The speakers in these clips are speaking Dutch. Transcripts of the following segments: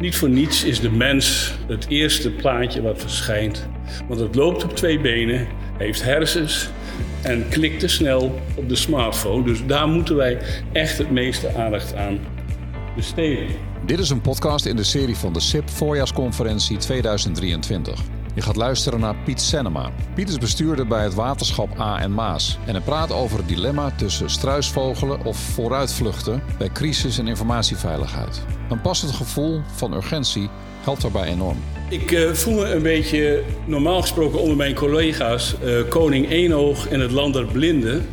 Niet voor niets is de mens het eerste plaatje wat verschijnt. Want het loopt op twee benen, heeft hersens en klikt te snel op de smartphone. Dus daar moeten wij echt het meeste aandacht aan besteden. Dit is een podcast in de serie van de SIP Voorjaarsconferentie 2023. Je gaat luisteren naar Piet Senema. Piet is bestuurder bij het waterschap A en Maas. En hij praat over het dilemma tussen struisvogelen of vooruitvluchten bij crisis- en informatieveiligheid. Een passend gevoel van urgentie helpt daarbij enorm. Ik uh, voel me een beetje, normaal gesproken onder mijn collega's, uh, koning Eenoog en het land der blinden.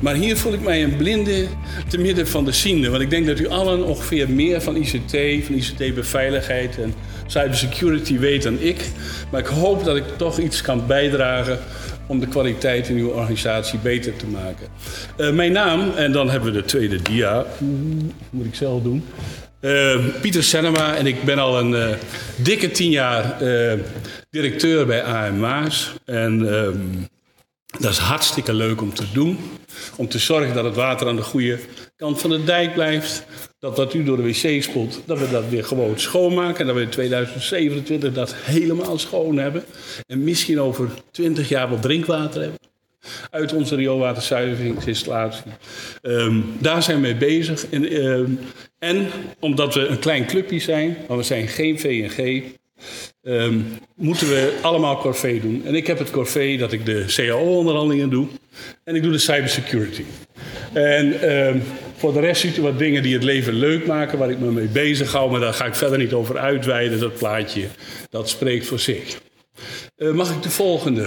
Maar hier voel ik mij een blinde te midden van de ziende. Want ik denk dat u allen ongeveer meer van ICT, van ICT-beveiligheid en cybersecurity weet dan ik. Maar ik hoop dat ik toch iets kan bijdragen om de kwaliteit in uw organisatie beter te maken. Uh, mijn naam, en dan hebben we de tweede dia, moet ik zelf doen. Uh, Pieter Senema en ik ben al een uh, dikke tien jaar directeur bij AMA's. En ehm, dat is hartstikke leuk om te doen. Om te zorgen dat het water aan de goede kant van de dijk blijft. Dat wat u door de wc spoelt, dat we dat weer gewoon schoonmaken. En dat we in 2027 dat helemaal schoon hebben. En misschien over 20 jaar wel drinkwater hebben. Uit onze rioolwaterzuiveringsinstallatie. Um, daar zijn we mee bezig. En, um, en omdat we een klein clubje zijn, maar we zijn geen VNG, um, moeten we allemaal corvée doen. En ik heb het corvée dat ik de CAO-onderhandelingen doe. En ik doe de cybersecurity. En um, voor de rest ziet u wat dingen die het leven leuk maken, waar ik me mee bezig hou. Maar daar ga ik verder niet over uitweiden. Dat plaatje, dat spreekt voor zich. Uh, mag ik de volgende?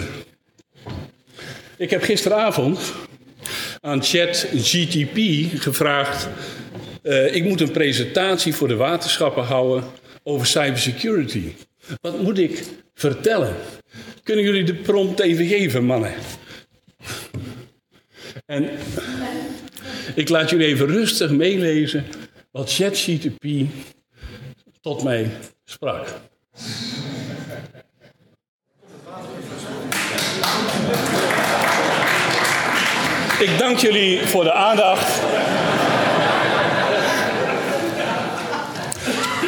Ik heb gisteravond aan ChatGTP gevraagd. Uh, ik moet een presentatie voor de waterschappen houden over cybersecurity. Wat moet ik vertellen? Kunnen jullie de prompt even geven, mannen? En ik laat jullie even rustig meelezen wat ChatGTP tot mij sprak. Ik dank jullie voor de aandacht.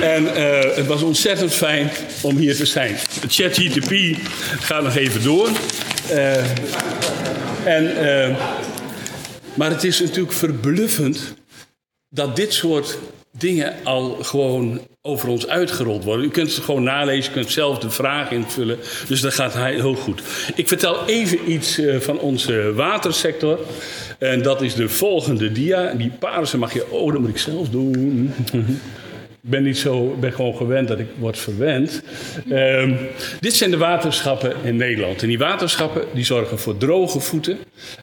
En uh, het was ontzettend fijn om hier te zijn. Het ChatGTP gaat nog even door. Uh, en, uh, maar het is natuurlijk verbluffend dat dit soort dingen al gewoon over ons uitgerold worden. U kunt het gewoon nalezen, u kunt zelf de vraag invullen. Dus dat gaat heel goed. Ik vertel even iets van onze watersector. En dat is de volgende dia. Die paarse mag je... Oh, dat moet ik zelf doen. Ben niet zo, ben gewoon gewend dat ik word verwend. Um, dit zijn de waterschappen in Nederland. En die waterschappen die zorgen voor droge voeten.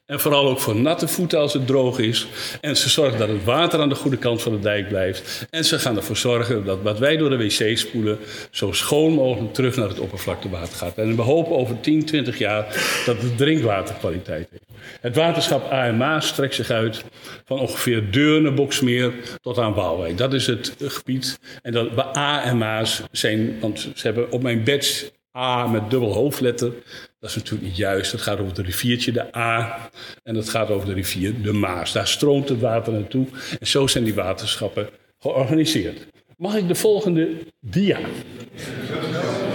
En vooral ook voor natte voeten als het droog is. En ze zorgen dat het water aan de goede kant van de dijk blijft. En ze gaan ervoor zorgen dat wat wij door de wc spoelen... zo schoon mogelijk terug naar het oppervlaktewater gaat. En we hopen over 10, 20 jaar dat het drinkwaterkwaliteit heeft. Het waterschap AMA strekt zich uit van ongeveer Deurne, Boksmeer tot aan Waalwijk. Dat is het gebied. En dat, bij A en Maas zijn, want ze hebben op mijn badge A met dubbel hoofdletter. Dat is natuurlijk niet juist. Het gaat over het riviertje, de A. En het gaat over de rivier, de Maas. Daar stroomt het water naartoe. En zo zijn die waterschappen georganiseerd. Mag ik de volgende dia?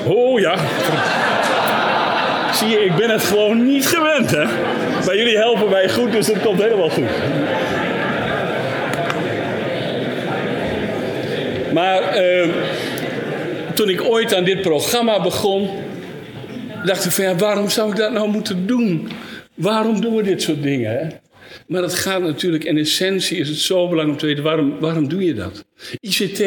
Oh ja. Zie je, ik ben het gewoon niet gewend, hè? Maar jullie helpen mij goed, dus het komt helemaal goed. Maar uh, toen ik ooit aan dit programma begon, dacht ik van ja, waarom zou ik dat nou moeten doen? Waarom doen we dit soort dingen? Maar het gaat natuurlijk, in essentie is het zo belangrijk om te weten, waarom, waarom doe je dat? ICT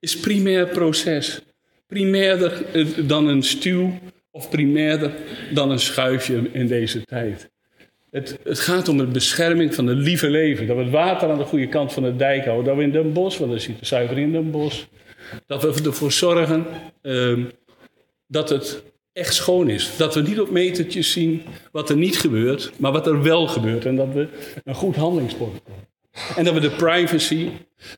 is primair proces. Primairder dan een stuw of primairder dan een schuifje in deze tijd. Het, het, gaat om de bescherming van het lieve leven. Dat we het water aan de goede kant van de dijk houden. Dat we in Den Bosch, want er zit de zuiver in Den Bosch. Dat we ervoor zorgen uh, dat het echt schoon is. Dat we niet op metertjes zien wat er niet gebeurt, maar wat er wel gebeurt. En dat we een goed handelingsprotocol en dat we de privacy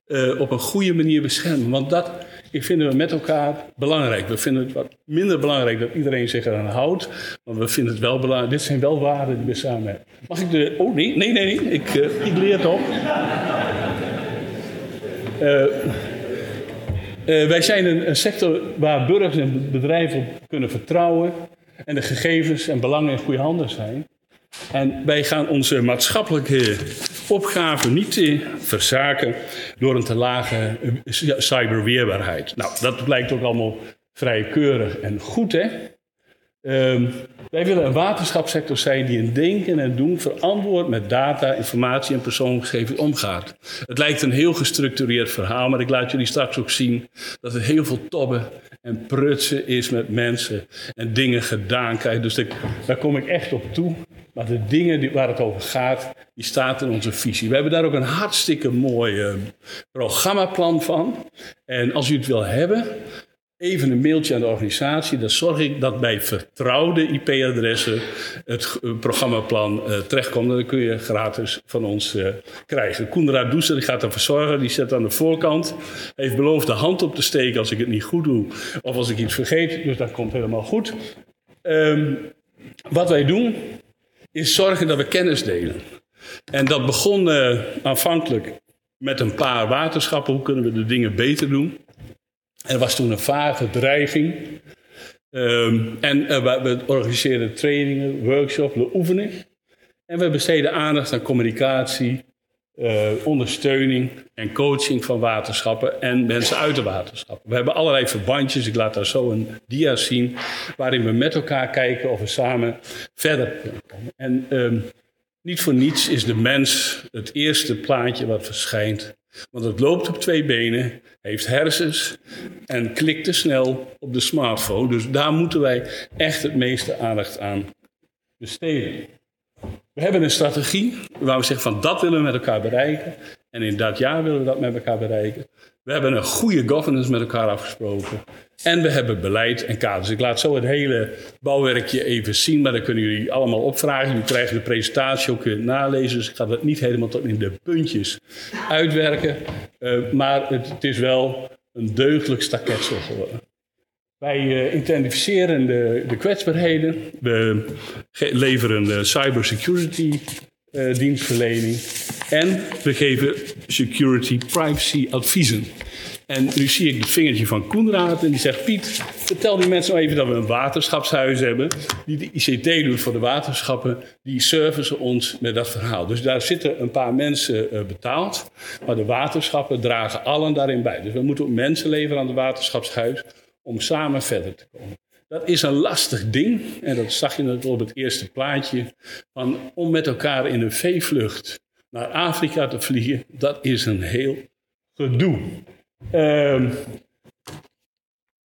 uh, op een goede manier beschermen. Want dat vinden we met elkaar belangrijk. We vinden het wat minder belangrijk dat iedereen zich eraan houdt. Maar we vinden het wel belangrijk. Dit zijn wel waarden die we samen hebben. Mag ik de. Oh nee, nee, nee, nee. Ik, uh, ik leer. Uh, wij zijn een, een, sector waar burgers en bedrijven op kunnen vertrouwen en de gegevens en belangen in goede handen zijn. En wij gaan onze maatschappelijke opgave niet verzaken door een te lage cyberweerbaarheid. Nou, dat blijkt ook allemaal vrij keurig en goed, hè? Um, wij willen een waterschapssector zijn die in denken en doen verantwoord met data, informatie en persoonsgegevens omgaat. Het lijkt een heel gestructureerd verhaal, maar ik laat jullie straks ook zien dat het heel veel tobben en prutsen is met mensen en dingen gedaan krijgen. Dus daar kom ik echt op toe. Maar de dingen waar het over gaat, die staat in onze visie. We hebben daar ook een hartstikke mooi uh, programmaplan van. En als u het wil hebben, even een mailtje aan de organisatie. Dan zorg ik dat bij vertrouwde IP-adressen het eh, programmaplan uh, terechtkomt. En dan kun je gratis van ons uh, krijgen. Koenraad Doester die gaat ervoor zorgen. Die zet aan de voorkant. Heeft beloofd de hand op te steken als ik het niet goed doe. Of als ik iets vergeet. Dus dat komt helemaal goed. Um, wat wij doen is zorgen dat we kennis delen. En dat begon uh, aanvankelijk met een paar waterschappen. Hoe kunnen we de dingen beter doen? Er was toen een vage dreiging. Um, en uh, we organiseerden trainingen, workshops, we oefenen. En we besteden aandacht aan communicatie, uh, ondersteuning en coaching van waterschappen en mensen uit de waterschappen. We hebben allerlei verbandjes, ik laat daar zo een dia zien, waarin we met elkaar kijken of we samen verder kunnen komen. En um, niet voor niets is de mens het eerste plaatje wat verschijnt want het loopt op twee benen, heeft hersens en klikt te snel op de smartphone. Dus daar moeten wij echt het meeste aandacht aan besteden. We hebben een strategie waar we zeggen van dat willen we met elkaar bereiken. En in dat jaar willen we dat met elkaar bereiken. We hebben een goede governance met elkaar afgesproken. En we hebben beleid en kaders. Ik laat zo het hele bouwwerkje even zien, maar dan kunnen jullie allemaal opvragen. Jullie krijgen de presentatie ook nalezen, dus ik ga dat niet helemaal tot in de puntjes uitwerken. Uh, maar het, het, is wel een deugdelijk staketsel geworden. Wij uh, identificeren de, de, kwetsbaarheden. We leveren uh, cybersecurity dienstverlening. En we geven security privacy adviezen. En nu zie ik het vingertje van Koenraad en die zegt: Piet, vertel die mensen nou even dat we een waterschapshuis hebben. Die de ICT doet voor de waterschappen. Die servicen ons met dat verhaal. Dus daar zitten een paar mensen uh, betaald. Maar de waterschappen dragen allen daarin bij. Dus we moeten ook mensen leveren aan het waterschapshuis om samen verder te komen. Dat is een lastig ding. En dat zag je net op het eerste plaatje. Van om met elkaar in een veevlucht naar Afrika te vliegen. Dat is een heel gedoe. Um,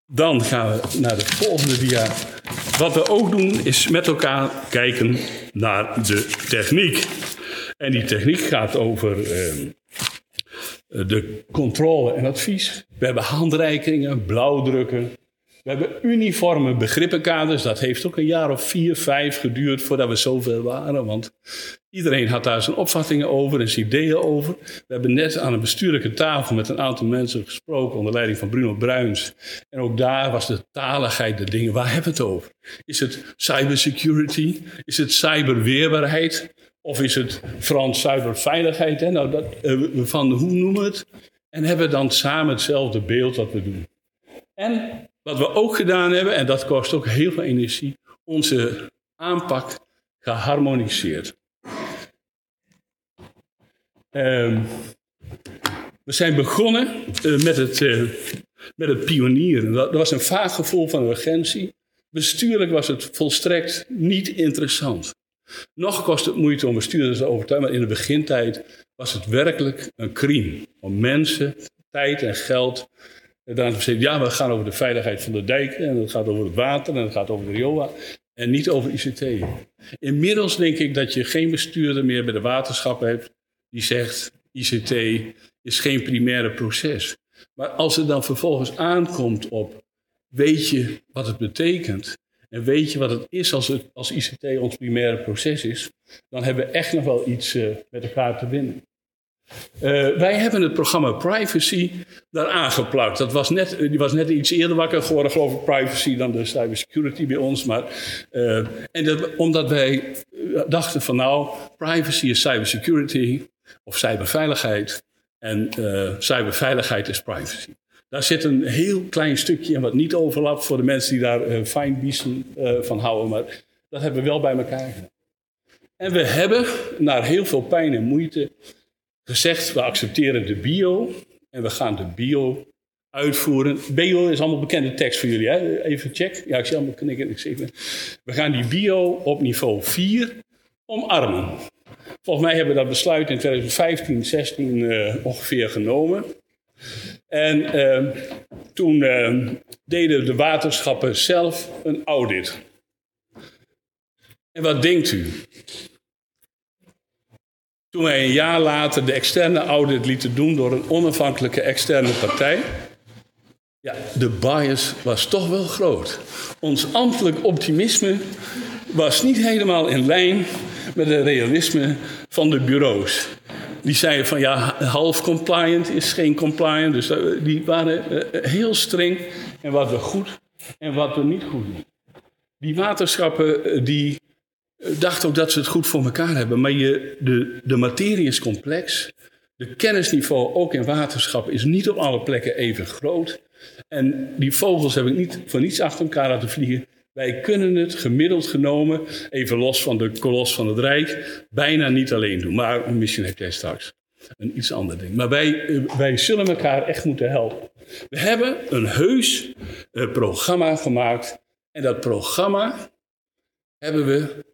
dan gaan we naar de volgende dia. Wat we ook doen is met elkaar kijken naar de techniek. En die techniek gaat over uh, de controle en advies. We hebben handreikingen, blauwdrukken. We hebben uniforme begrippenkaders. Dat heeft ook een jaar of vier, vijf geduurd voordat we zoveel waren. Want Iedereen had daar zijn opvattingen over en zijn ideeën over. We hebben net aan een bestuurlijke tafel met een aantal mensen gesproken onder leiding van Bruno Bruins. En ook daar was de taligheid de dingen. Waar hebben we het over? Is het cybersecurity? Is het cyberweerbaarheid? Of is het Frans cyberveiligheid? Nou, dat, uh, van hoe noemen we het? En hebben we dan samen hetzelfde beeld wat we doen. En wat we ook gedaan hebben, en dat kost ook heel veel energie, onze aanpak geharmoniseerd. Uh, we zijn begonnen uh, met, het, uh, met het pionieren. Dat, was een vaag gevoel van urgentie. Bestuurlijk was het volstrekt niet interessant. Nog kost het moeite om bestuurders te overtuigen, maar in de begintijd was het werkelijk een crime. Om mensen, tijd en geld daaraan te besteden. Ja, we gaan over de veiligheid van de dijken en het gaat over het water en het gaat over de riool en niet over ICT. Inmiddels denk ik dat je geen bestuurder meer bij de waterschappen hebt die zegt ICT is geen primaire proces. Maar als het dan vervolgens aankomt op weet je wat het betekent en weet je wat het is als, het, als ICT ons primaire proces is, dan hebben we echt nog wel iets uh, met elkaar te winnen. Uh, wij hebben het programma Privacy daar aangeplakt. Dat was net, die was net iets eerder wakker geworden, geloof ik, privacy dan de cybersecurity bij ons. Maar, uh, en dat, omdat wij dachten van nou, privacy is cybersecurity of cyberveiligheid. En cyberveiligheid is privacy. Daar zit een heel klein stukje in wat niet overlapt voor de mensen die daar fijn biesen van houden. Maar dat hebben we wel bij elkaar gedaan. En we hebben, na heel veel pijn en moeite, gezegd: we accepteren de bio en we gaan de bio uitvoeren. Bio is allemaal bekende tekst voor jullie. Hè? Even check. Ja, ik zie allemaal knikken. Ik we gaan die bio op niveau 4 omarmen. Volgens mij hebben we dat besluit in 2015, 16 uh, ongeveer genomen. En uh, toen uh, deden de waterschappen zelf een audit. En wat denkt u? Toen wij een jaar later de externe audit lieten doen door een onafhankelijke externe partij. Ja, de bias was toch wel groot. Ons ambtelijk optimisme was niet helemaal in lijn met het realisme van de bureaus. Die zeiden van ja, half compliant is geen compliant. Dus die waren eh, heel streng en wat we goed en wat we niet goed doen. Die waterschappen eh, die dachten ook dat ze het goed voor elkaar hebben. Maar je, de, de materie is complex. De kennisniveau, ook in waterschap, is niet op alle plekken even groot. En die vogels heb ik niet voor niets achter elkaar laten vliegen. Wij kunnen het gemiddeld genomen, even los van de kolos van het Rijk, bijna niet alleen doen. Maar misschien heb jij straks een iets ander ding. Maar wij, eh, wij zullen elkaar echt moeten helpen. We hebben een heus uh, programma gemaakt. En dat programma hebben we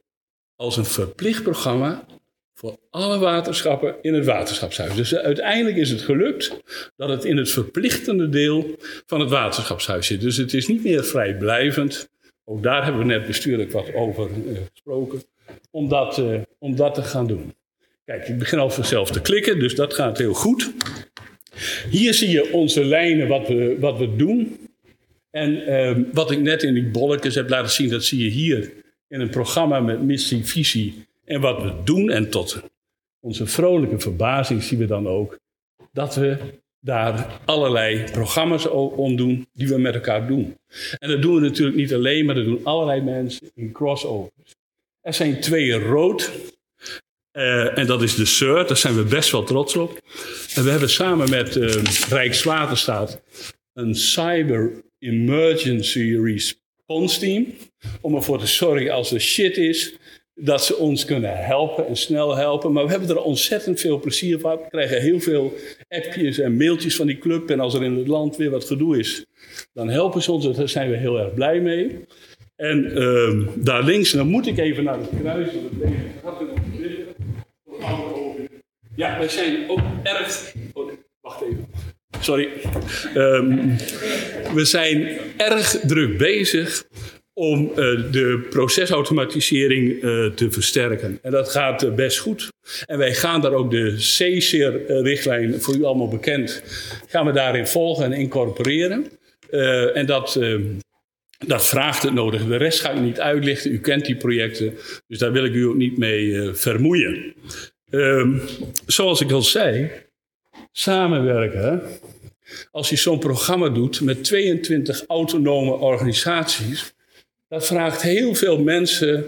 als een verplicht programma voor alle waterschappen in het waterschapshuis. Dus uiteindelijk is het gelukt dat het in het verplichtende deel van het waterschapshuis zit. Dus het is niet meer vrijblijvend. Ook daar hebben we net bestuurlijk wat over uh, gesproken. Om dat, uh, om dat te gaan doen. Kijk, ik begin al vanzelf te klikken, dus dat gaat heel goed. Hier zie je onze lijnen, wat we, wat we doen. En uh, wat ik net in die bolletjes heb laten zien, dat zie je hier in een programma met missie, visie en wat we doen. En tot onze vrolijke verbazing zien we dan ook dat we daar allerlei programma's om doen die we met elkaar doen. En dat doen we natuurlijk niet alleen, maar dat doen allerlei mensen in crossovers. Er zijn twee rood. Uh, en dat is de SUR, daar zijn we best wel trots op. En we hebben samen met uh, Rijkswaterstaat een Cyber Emergency Response Team. Om ervoor te zorgen als er shit is, dat ze ons kunnen helpen en snel helpen. Maar we hebben er ontzettend veel plezier van. We krijgen heel veel appjes en mailtjes van die club. En als er in het land weer wat gedoe is, dan helpen ze ons. Daar zijn we heel erg blij mee. En uh, daar links, dan moet ik even naar het kruis. Want het gaat er nog Ja, wij zijn ook erg. Oh, wacht even. Sorry. Um, we zijn erg druk bezig om uh, de procesautomatisering uh, te versterken. En dat gaat uh, best goed. En wij gaan daar ook de CSIR-richtlijn, voor u allemaal bekend, gaan we daarin volgen en incorporeren. en dat, dat vraagt het nodig. De rest ga ik niet uitlichten. U kent die projecten, dus daar wil ik u ook niet mee vermoeien. Ehm, zoals ik al zei, samenwerken. Als je zo'n programma doet met 22 autonome organisaties, dat vraagt heel veel mensen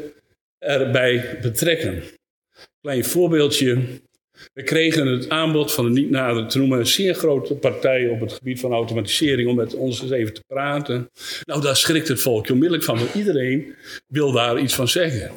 erbij betrekken. Klein voorbeeldje. We kregen het aanbod van een niet nader te noemen, een zeer grote partij op het gebied van automatisering om met ons eens even te praten. Nou, daar schrikt het volk onmiddellijk van, want iedereen wil daar iets van zeggen.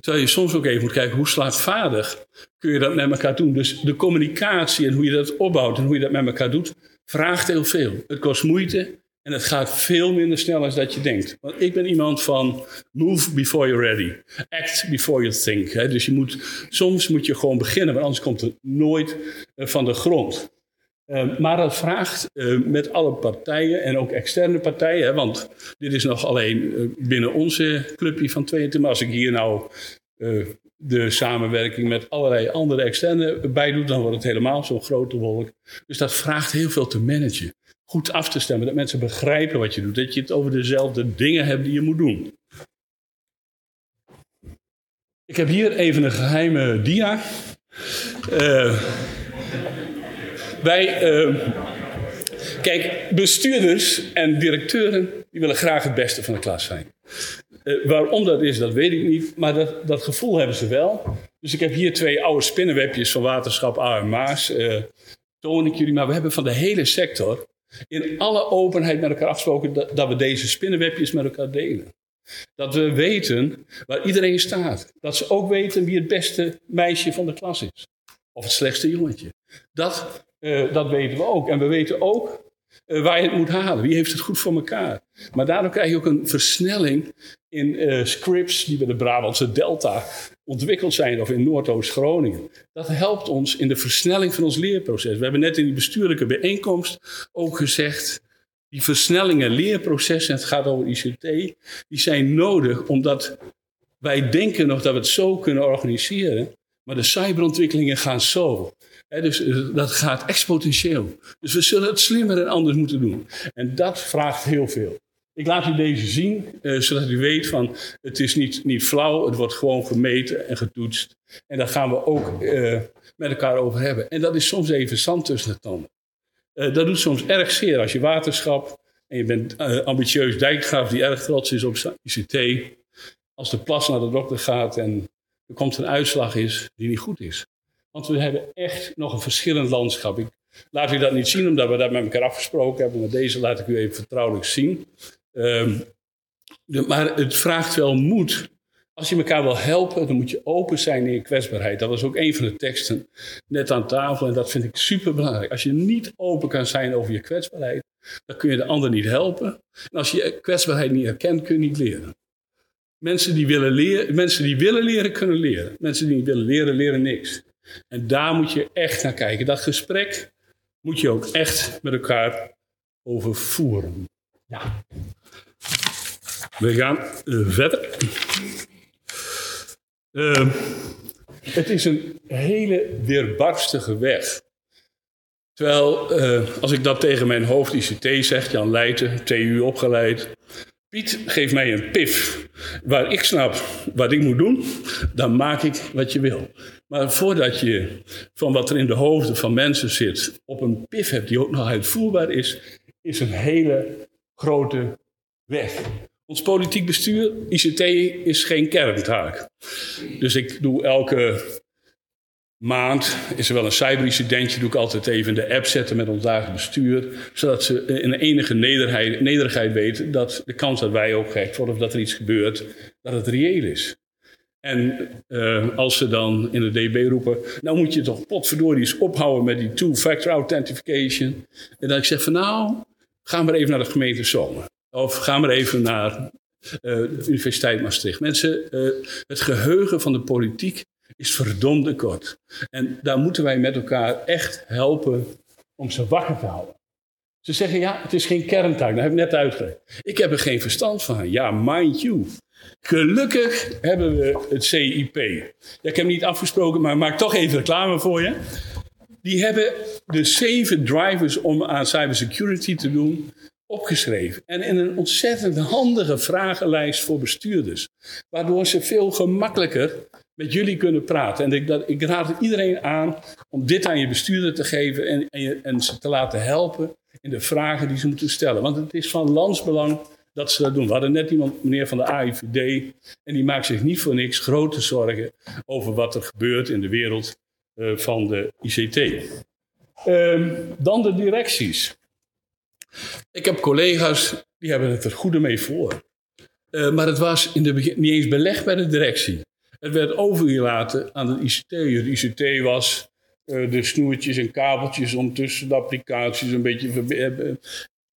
Terwijl je soms ook even moet kijken hoe slaagvaardig kun je dat met elkaar doen. Dus de communicatie en hoe je dat opbouwt en hoe je dat met elkaar doet, vraagt heel veel. Het kost moeite en het gaat veel minder snel dan dat je denkt. Want ik ben iemand van move before you're ready. Act before you think. Hè? Dus je moet, soms moet je gewoon beginnen, want anders komt het nooit uh, van de grond. Uh, maar dat vraagt uh, met alle partijen en ook externe partijen, hè, want dit is nog alleen binnen onze clubje van 22. Maar als ik hier nou de samenwerking met allerlei andere externe bij doe, dan wordt het helemaal zo'n grote wolk. Dus dat vraagt heel veel te managen goed af te stemmen. Dat mensen begrijpen wat je doet. Dat je het over dezelfde dingen hebt die je moet doen. Ik heb hier even een geheime dia. Uh, wij, uh, kijk, bestuurders en directeuren die willen graag het beste van de klas zijn. Uh, waarom dat is, dat weet ik niet, maar dat, dat gevoel hebben ze wel. Dus ik heb hier twee oude spinnenwebjes van waterschap A en Maas. toon ik jullie, maar we hebben van de hele sector In alle openheid met elkaar afgesproken dat, we deze spinnenwebjes met elkaar delen. Dat we weten waar iedereen staat. Dat ze ook weten wie het beste meisje van de klas is. Of het slechtste jongetje. Dat, uh, dat weten we ook. En we weten ook uh, waar je het moet halen. Wie heeft het goed voor elkaar? Maar daardoor krijg je ook een versnelling in uh, scripts die bij de Brabantse Delta ontwikkeld zijn of in Noordoost-Groningen. Dat helpt ons in de versnelling van ons leerproces. We hebben net in die bestuurlijke bijeenkomst ook gezegd. Die versnellingen, leerprocessen, het gaat over ICT, die zijn nodig omdat wij denken nog dat we het zo kunnen organiseren. Maar de cyberontwikkelingen gaan zo dus eh, dat gaat exponentieel. Dus we zullen het slimmer en anders moeten doen. En dat vraagt heel veel. Ik laat u deze zien, uh, zodat u weet van het is niet, niet flauw, het wordt gewoon gemeten en getoetst. En daar gaan we ook uh, met elkaar over hebben. En dat is soms even zand tussen de tanden. Dat doet soms erg zeer als je waterschap en je bent ambitieus dijkgraaf die erg trots is op ICT. Als de plas naar de dokter gaat en er komt een uitslag is die niet goed is. Want we hebben echt nog een verschillend landschap. Ik laat u dat niet zien, omdat we dat met elkaar afgesproken hebben. Maar deze laat ik u even vertrouwelijk zien. De, maar het vraagt wel moed. Als je elkaar wil helpen, dan moet je open zijn in je kwetsbaarheid. Dat was ook een van de teksten net aan tafel. En dat vind ik super belangrijk. Als je niet open kan zijn over je kwetsbaarheid, dan kun je de ander niet helpen. En als je je kwetsbaarheid niet herkent, kun je niet leren. Mensen die willen leren, mensen die willen leren kunnen leren. Mensen die niet willen leren, leren niks. En daar moet je echt naar kijken. Dat gesprek moet je ook echt met elkaar over voeren. Ja. We gaan uh, verder. Uh, het is een hele weerbarstige weg. Terwijl, uh, als ik dat tegen mijn hoofd ICT zeg, Jan Leijten, TU opgeleid. Piet, geef mij een pif waar ik snap wat ik moet doen, dan maak ik wat je wil. Maar voordat je van wat er in de hoofden van mensen zit op een pif hebt die ook nog uitvoerbaar is, is een hele grote weg. Ons politiek bestuur, ICT, is geen kerntaak. Dus ik doe elke maand, is er wel een cyberincidentje, doe ik altijd even in de app zetten met ons dagelijks bestuur. Zodat ze in enige nederigheid, nederigheid weten dat de kans dat wij ook gek worden of dat er iets gebeurt, dat het reëel is. En uh, als ze dan in de DB roepen, nou moet je toch potverdorie eens ophouden met die two-factor authentication. En dan ik zeg van nou, ga maar even naar de gemeente Zomer. Of ga maar even naar uh, de Universiteit Maastricht. Mensen, uh, het geheugen van de politiek is verdomde kort. En daar moeten wij met elkaar echt helpen om ze wakker te houden. Ze zeggen ja, het is geen kerntaak. Dat heb ik net uitgelegd. Ik heb er geen verstand van. Ja, mind you. Gelukkig hebben we het CIP. Ja, ik heb niet afgesproken, maar maak toch even reclame voor je. Die hebben de zeven drivers om aan cybersecurity te doen opgeschreven. En in een ontzettend handige vragenlijst voor bestuurders. Waardoor ze veel gemakkelijker met jullie kunnen praten. En ik, dat, ik raad iedereen aan om dit aan je bestuurder te geven en, en, ze te laten helpen in de vragen die ze moeten stellen. Want het is van landsbelang dat ze dat doen. We hadden net iemand, meneer van de AIVD, en die maakt zich niet voor niks grote zorgen over wat er gebeurt in de wereld uh, van de ICT. Uh, dan de directies. Ik heb collega's die hebben het er goede mee voor. Uh, maar het was in de begin niet eens belegd bij de directie. Het werd overgelaten aan de ICT. De ICT was de snoertjes en kabeltjes om tussen de applicaties een beetje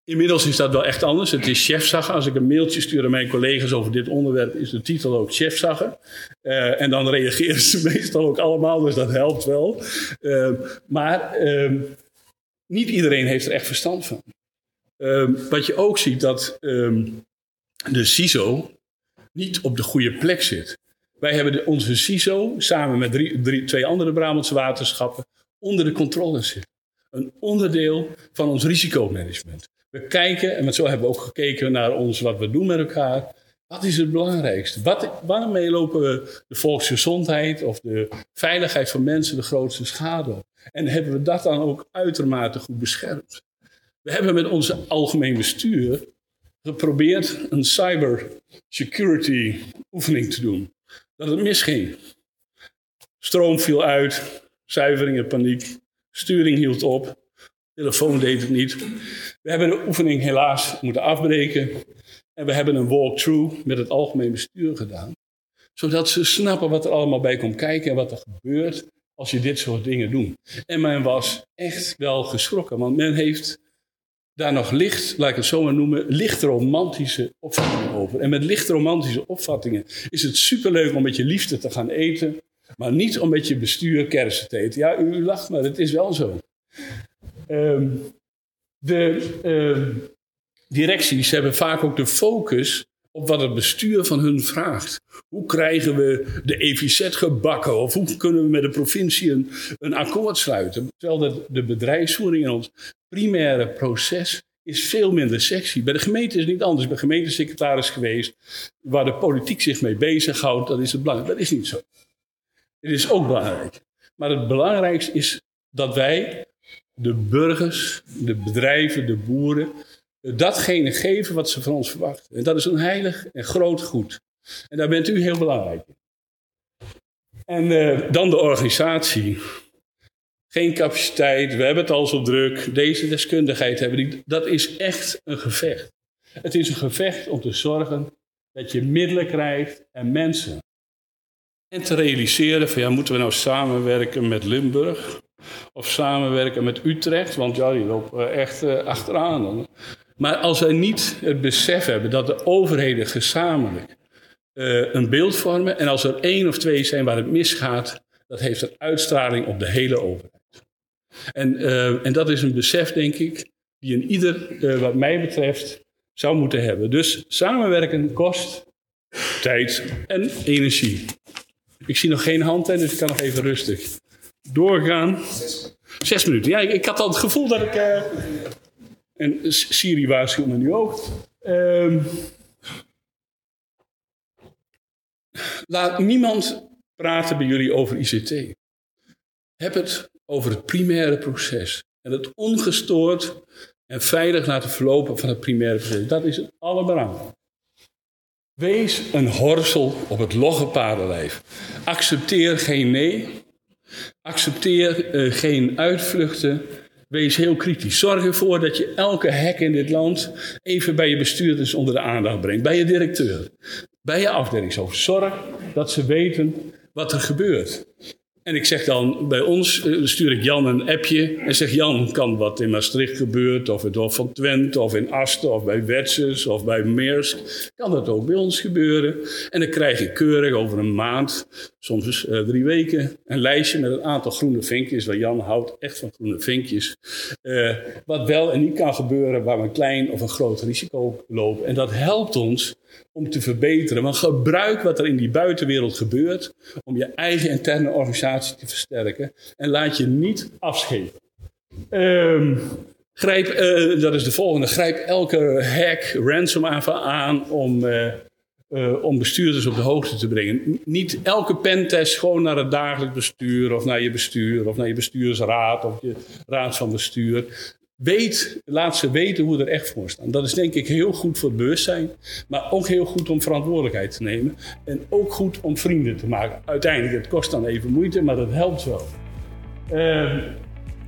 Inmiddels is dat wel echt anders. Het is chefzaggen. Als ik een mailtje stuur aan mijn collega's over dit onderwerp, is de titel ook chefzaggen. Uh, en dan reageren ze meestal ook allemaal, dus dat helpt wel. Uh, maar uh, niet iedereen heeft er echt verstand van. Ehm, wat je ook ziet, dat ehm, de CISO niet op de goede plek zit. Wij hebben de, onze CISO samen met drie, drie, twee andere Brabantse waterschappen onder de controle zitten. Een onderdeel van ons risicomanagement. We kijken, en zo hebben we ook gekeken naar ons, wat we doen met elkaar. Wat is het belangrijkste? Wat, waarmee lopen we de volksgezondheid of de veiligheid van mensen de grootste schade op? En hebben we dat dan ook uitermate goed beschermd? We hebben met onze algemeen bestuur geprobeerd een cybersecurity oefening te doen. Dat het misging. Stroom viel uit, zuivering en paniek, sturing hield op, telefoon deed het niet. We hebben de oefening helaas moeten afbreken. En we hebben een walkthrough met het algemeen bestuur gedaan. Zodat ze snappen wat er allemaal bij komt kijken en wat er gebeurt als je dit soort dingen doet. En men was echt wel geschrokken, want men heeft daar nog licht, laat ik het zo maar noemen, licht romantische opvattingen over. En met licht romantische opvattingen is het superleuk om met je liefde te gaan eten, maar niet om met je bestuur kersen te eten. Ja, u, lacht, maar het is wel zo. Ehm, de uh, directies hebben vaak ook de focus op wat het bestuur van hun vraagt. Hoe krijgen we de EVZ gebakken? Of hoe kunnen we met de provincie een, akkoord sluiten? Terwijl de, de bedrijfsvoering in ons primaire proces is veel minder sexy. Bij de gemeente is het niet anders. Ik ben gemeentesecretaris geweest, waar de politiek zich mee bezighoudt. Dat is het belangrijk. Dat is niet zo. Het is ook belangrijk. Maar het belangrijkste is dat wij, de burgers, de bedrijven, de boeren, datgene geven wat ze van ons verwachten. En dat is een heilig en groot goed. En daar bent u heel belangrijk in. En uh, dan de organisatie. Geen capaciteit, we hebben het al zo druk. Deze deskundigheid hebben die. Dat is echt een gevecht. Het is een gevecht om te zorgen dat je middelen krijgt en mensen. En te realiseren van ja, moeten we nou samenwerken met Limburg? Of samenwerken met Utrecht? Want ja, die lopen echt uh, achteraan. Maar als wij niet het besef hebben dat de overheden gezamenlijk uh, een beeld vormen. En als er één of twee zijn waar het misgaat, dat heeft een uitstraling op de hele overheid. En, uh, en dat is een besef, denk ik, die een ieder, uh, wat mij betreft, zou moeten hebben. Dus samenwerken kost tijd en energie. Ik zie nog geen hand, dus ik kan nog even rustig doorgaan. Zes minuten. Ja, ik, ik had al het gevoel dat ik. En Siri waarschuwt me nu ook. Um, laat niemand praten bij jullie over ICT. Heb het over het primaire proces. En het ongestoord en veilig laten verlopen van het primaire proces. Dat is het allerbelangrijkste. Wees een horsel op het logge paardenlijf. Accepteer geen nee. Accepteer uh, geen uitvluchten. Wees heel kritisch. Zorg ervoor dat je elke hek in dit land even bij je bestuurders onder de aandacht brengt. Bij je directeur. Bij je afdelingshoofd. Zorg dat ze weten wat er gebeurt. En ik zeg dan bij ons, uh, stuur ik Jan een appje en zeg Jan, kan wat in Maastricht gebeurt, of in het van Twente, of in Asten, of bij Wetses, of bij Meersk, kan dat ook bij ons gebeuren. En dan krijg ik keurig over een maand, soms uh, drie weken, een lijstje met een aantal groene vinkjes, waar Jan houdt echt van groene vinkjes. Uh, wat wel en niet kan gebeuren, waar we een klein of een groot risico lopen. En dat helpt ons om te verbeteren. Want gebruik wat er in die buitenwereld gebeurt om je eigen interne organisatie te versterken. En laat je niet afschepen. Um, grijp, uh, dat is de volgende. Grijp elke hack, ransom aan om, uh, uh, om bestuurders op de hoogte te brengen. Niet elke pentest gewoon naar het dagelijks bestuur of naar je bestuur of naar je bestuursraad of je raad van bestuur. Weet, laat ze weten hoe er echt voor staan. Dat is denk ik heel goed voor het bewustzijn, maar ook heel goed om verantwoordelijkheid te nemen. En ook goed om vrienden te maken. Uiteindelijk, het kost dan even moeite, maar dat helpt wel. Uh,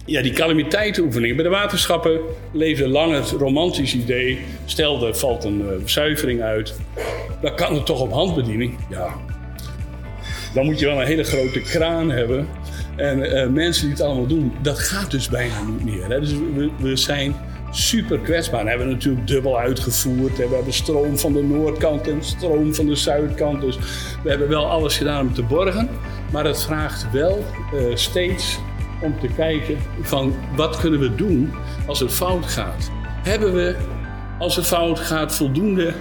ja, die calamiteitenoefeningen. Bij de waterschappen leefde lang het romantisch idee. Stel, er valt een uh, zuivering uit. Dan kan het toch op handbediening. Ja. Dan moet je wel een hele grote kraan hebben. En uh, mensen die het allemaal doen, dat gaat dus bijna niet meer. Hè? Dus we, zijn super kwetsbaar. We hebben natuurlijk dubbel uitgevoerd. We hebben stroom van de noordkant en stroom van de zuidkant. Dus we hebben wel alles gedaan om te borgen. Maar het vraagt wel uh, steeds om te kijken van wat kunnen we doen als het fout gaat. Hebben we, als het fout gaat, voldoende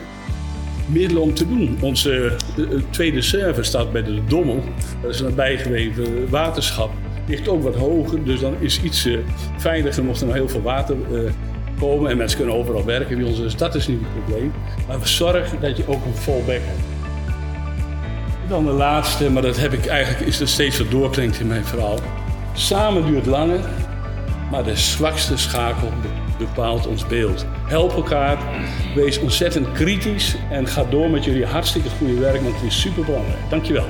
middelen om te doen. Onze tweede server staat bij de Dommel. Dat is een bijgeweven waterschap. Ligt ook wat hoger, dus dan is iets uh, veiliger mocht er nog heel veel water komen. En mensen kunnen overal werken bij ons, dus dat is niet het probleem. Maar we zorgen dat je ook een fallback hebt. Dan de laatste, maar dat heb ik eigenlijk, is er steeds wat doorklinkt in mijn verhaal. Samen duurt langer, maar de zwakste schakel bepaalt ons beeld. Help elkaar, wees ontzettend kritisch en ga door met jullie hartstikke goede werk, want het is super belangrijk. Dankjewel.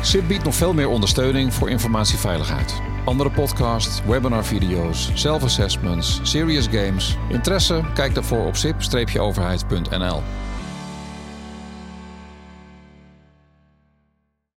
SIP biedt nog veel meer ondersteuning voor informatieveiligheid. Andere podcasts, webinarvideo's, self-assessments, serious games. Interesse? Kijk daarvoor op sip-overheid.nl.